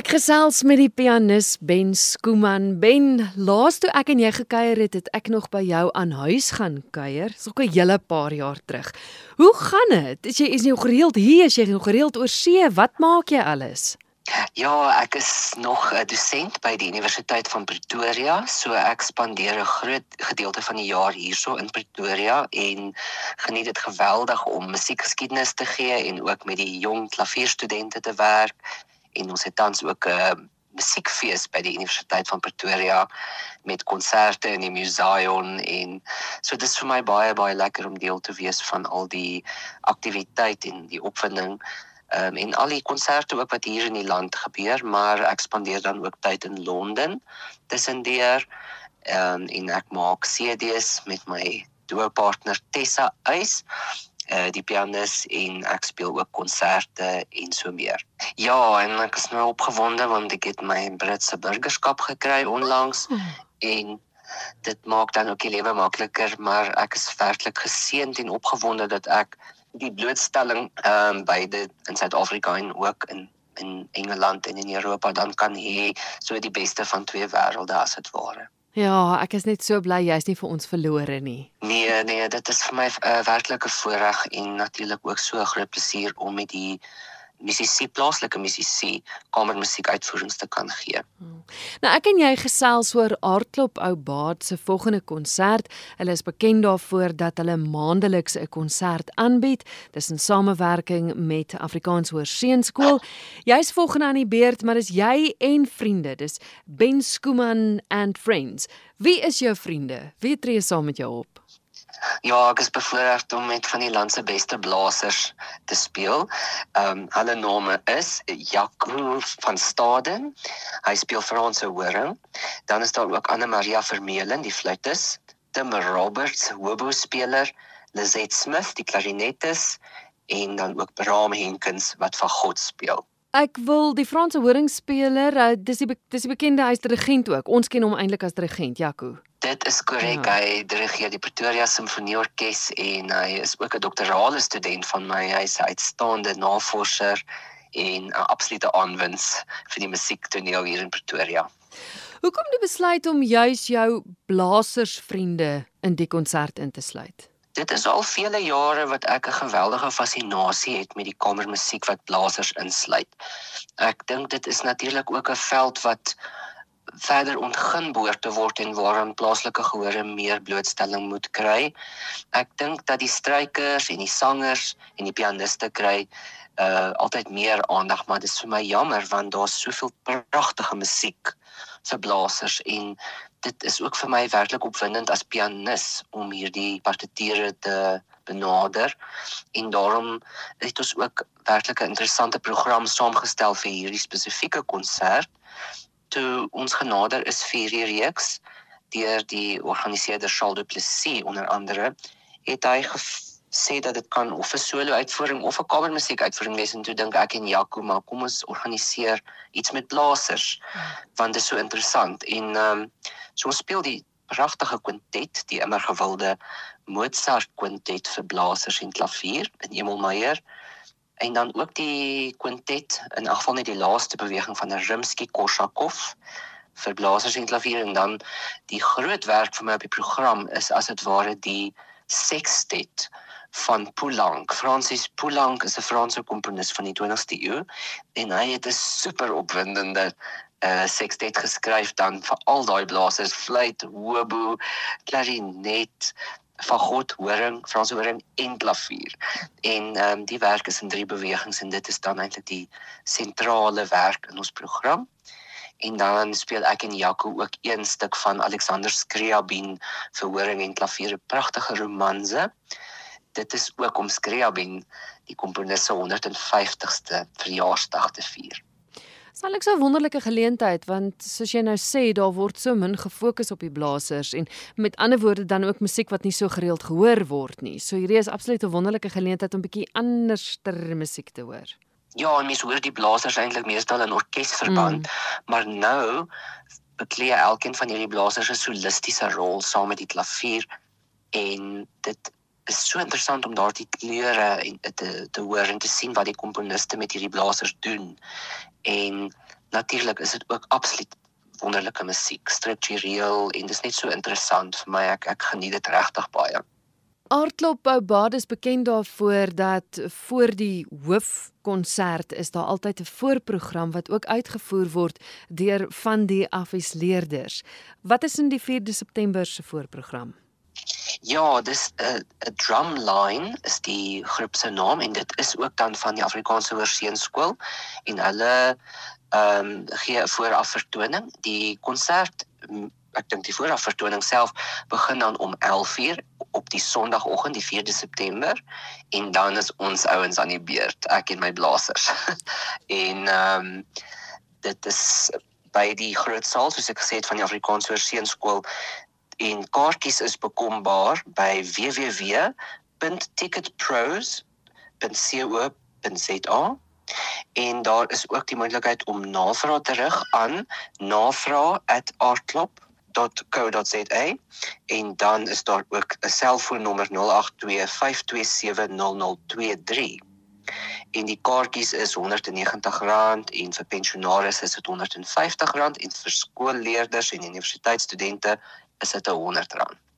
Ek gesels met die pianis Ben Skooman. Ben, laas toe ek en jy gekuier het, het ek nog by jou aan huis gaan kuier, so 'n hele paar jaar terug. Hoe gaan dit? Is jy is jy gereeld hier, is jy gereeld oor see? Wat maak jy alles? Ja, ek is nog 'n dosent by die Universiteit van Pretoria, so ek spandeer 'n groot gedeelte van die jaar hierso in Pretoria en geniet dit geweldig om musiekgeskiedenis te gee en ook met die jong klavierstudente te werk en ons het tans ook 'n uh, musiekfees by die Universiteit van Pretoria met konserte in die museum en so dit is vir my baie baie lekker om deel te wees van al die aktiwiteit en die opwinding um, en al die konserte ook wat hier in die land gebeur maar ek spandeer dan ook tyd in Londen tussendeur um, en ek maak CD's met my duo partner Tessa Uys uh, die pianis en ek speel ook konserte en so meer. Ja, en ek is nou opgewonde want ek het my Britse burgerskap gekry onlangs hmm. en dit maak dan ook die lewe makliker, maar ek is werklik geseënd en opgewonde dat ek die blootstelling ehm um, beide in Suid-Afrika en ook in in Engeland en in Europa dan kan hê so die beste van twee wêrelde as dit ware. Ja, ek is net so bly jy's nie vir ons verlore nie. Nee, nee, dit is vir my 'n uh, werklike voorreg en natuurlik ook so 'n groot plesier om met die musisi plaaslike musisi kamermusiek uitvoerings te kan gee. Hmm. Nou ek en jy gesels oor Aardklop ou Baard se volgende konsert. Hulle is bekend daarvoor dat hulle maandeliks 'n konsert aanbied. Dis in samewerking met Afrikaans Hoër Seunskool. Jy's volgende aan die beurt, maar dis jy en vriende. Dis Ben Skooman and Friends. Wie is jou vriende? Wie tree saam met jou op? Ja, ek is bevoorreg om met van die land se beste blasers te speel. Ehm um, hulle name is Jaco van Staden. Hy speel Franse horing. Dan is daar ook Anne Maria Vermeulen, die fluitis, Tim Roberts, hobo speler, Lizet Smith, die klarinetis en dan ook Bram Henkens wat van God speel. Ek wil die Franse horingspeler, uh, dis die dis die bekende hy's dirigent ook. Ons ken hom eintlik as dirigent, Jaco. Dit is korrek. Ja. Hy dirigeer die Pretoria Simfonieorkes en hy is ook 'n doktorale student van my. Hy's 'n uitstaande navorser en 'n absolute aanwins vir die musiektoneel hier in Pretoria. Hoekom die besluit om juis jou blasersvriende in die konsert in te sluit? Dit is al vele jare wat ek 'n geweldige fascinasie het met die kamermusiek wat blasers insluit. Ek dink dit is natuurlik ook 'n veld wat verder ontgin behoort te word en waarin plaaslike gehore meer blootstelling moet kry. Ek dink dat die strykers en die sangers en die pianiste kry uh altyd meer aandag, maar dit is vir my jammer want daar's soveel pragtige musiek vir blasers en dit is ook vir my werklik opwindend as pianis om hierdie partituure te benader. En daarom het ons ook werklik 'n interessante program saamgestel vir hierdie spesifieke konsert. Toe ons genader is vir hierdie reeks deur die organiseerder Charles Du Plessis onder andere het hy gesê dat dit kan of 'n solo uitvoering of 'n kamermusiek uitvoering wees. En toe dink ek en Jaco maar kom ons organiseer iets met blasers want dit is so interessant. En ehm um, so ons speel die pragtige kwintet die immer gewilde Mozart kwintet vir blasers en klavier in Emil Meyer. En dan ook die kwintet in elk geval net die laaste beweging van Rimsky-Korsakov vir blasers en klavier. En dan die groot werk vir my op die program is as dit ware die sextet van Poulenc. Francis Poulenc is 'n Franse komponis van die 20ste eeu en hy het 'n super opwindende uh sextet geskryf dan vir al daai blasers, fluit, hobo, klarinet, fagot, horing, Franse horing en klavier. En ehm um, die werk is in drie bewegings en dit is dan eintlik die sentrale werk in ons program. En dan speel ek en Jaco ook een stuk van Alexander Scriabin vir horing en klavier, 'n pragtige romanse. Dit is ook om Scriabin, die komponis se 150ste verjaarsdag te vier. Sal ek so 'n wonderlike geleentheid want soos jy nou sê daar word so min gefokus op die blasers en met ander woorde dan ook musiek wat nie so gereeld gehoor word nie. So hierdie is absoluut 'n wonderlike geleentheid om bietjie anderster musiek te hoor. Ja, mens hoor die blasers eintlik meestal in orkesverband, mm. maar nou beklee elkeen van hierdie blasers 'n solistiese rol saam met die klavier en dit is so interessant om daardie kleure en te te hoor en te sien wat die komponiste met hierdie blasers doen. En natuurlik is dit ook absoluut wonderlike musiek, struktureel en dit is net so interessant vir my. Ek ek geniet dit regtig baie. Aardklop Boubade is bekend daarvoor dat voor die hoofkonsert is daar altyd 'n voorprogram wat ook uitgevoer word deur van die afwisleerders. Wat is in die 4de September se voorprogram? Ja, dis 'n uh, drumline is die groep se naam en dit is ook dan van die Afrikaanse Hoërseunskool en hulle ehm um, gee 'n vooraf vertoning. Die konsert ek dink die vooraf vertoning self begin dan om 11:00 op die Sondagoggend die 4de September en dan is ons ouens aan die beurt, ek en my blasers. en ehm um, dit is by die groot saal soos ek gesê het van die Afrikaanse Hoërseunskool en kaartjies is bekombaar by www.ticketpros.co.za en daar is ook die moontlikheid om navraag te rig aan navraag@artlop www.rsg.co.za en dan is daar ook 'n selfoonnommer 0825270023. En die kaartjies is R190 en vir pensionaars is dit R150 en vir skoolleerders en universiteitsstudente is dit R100.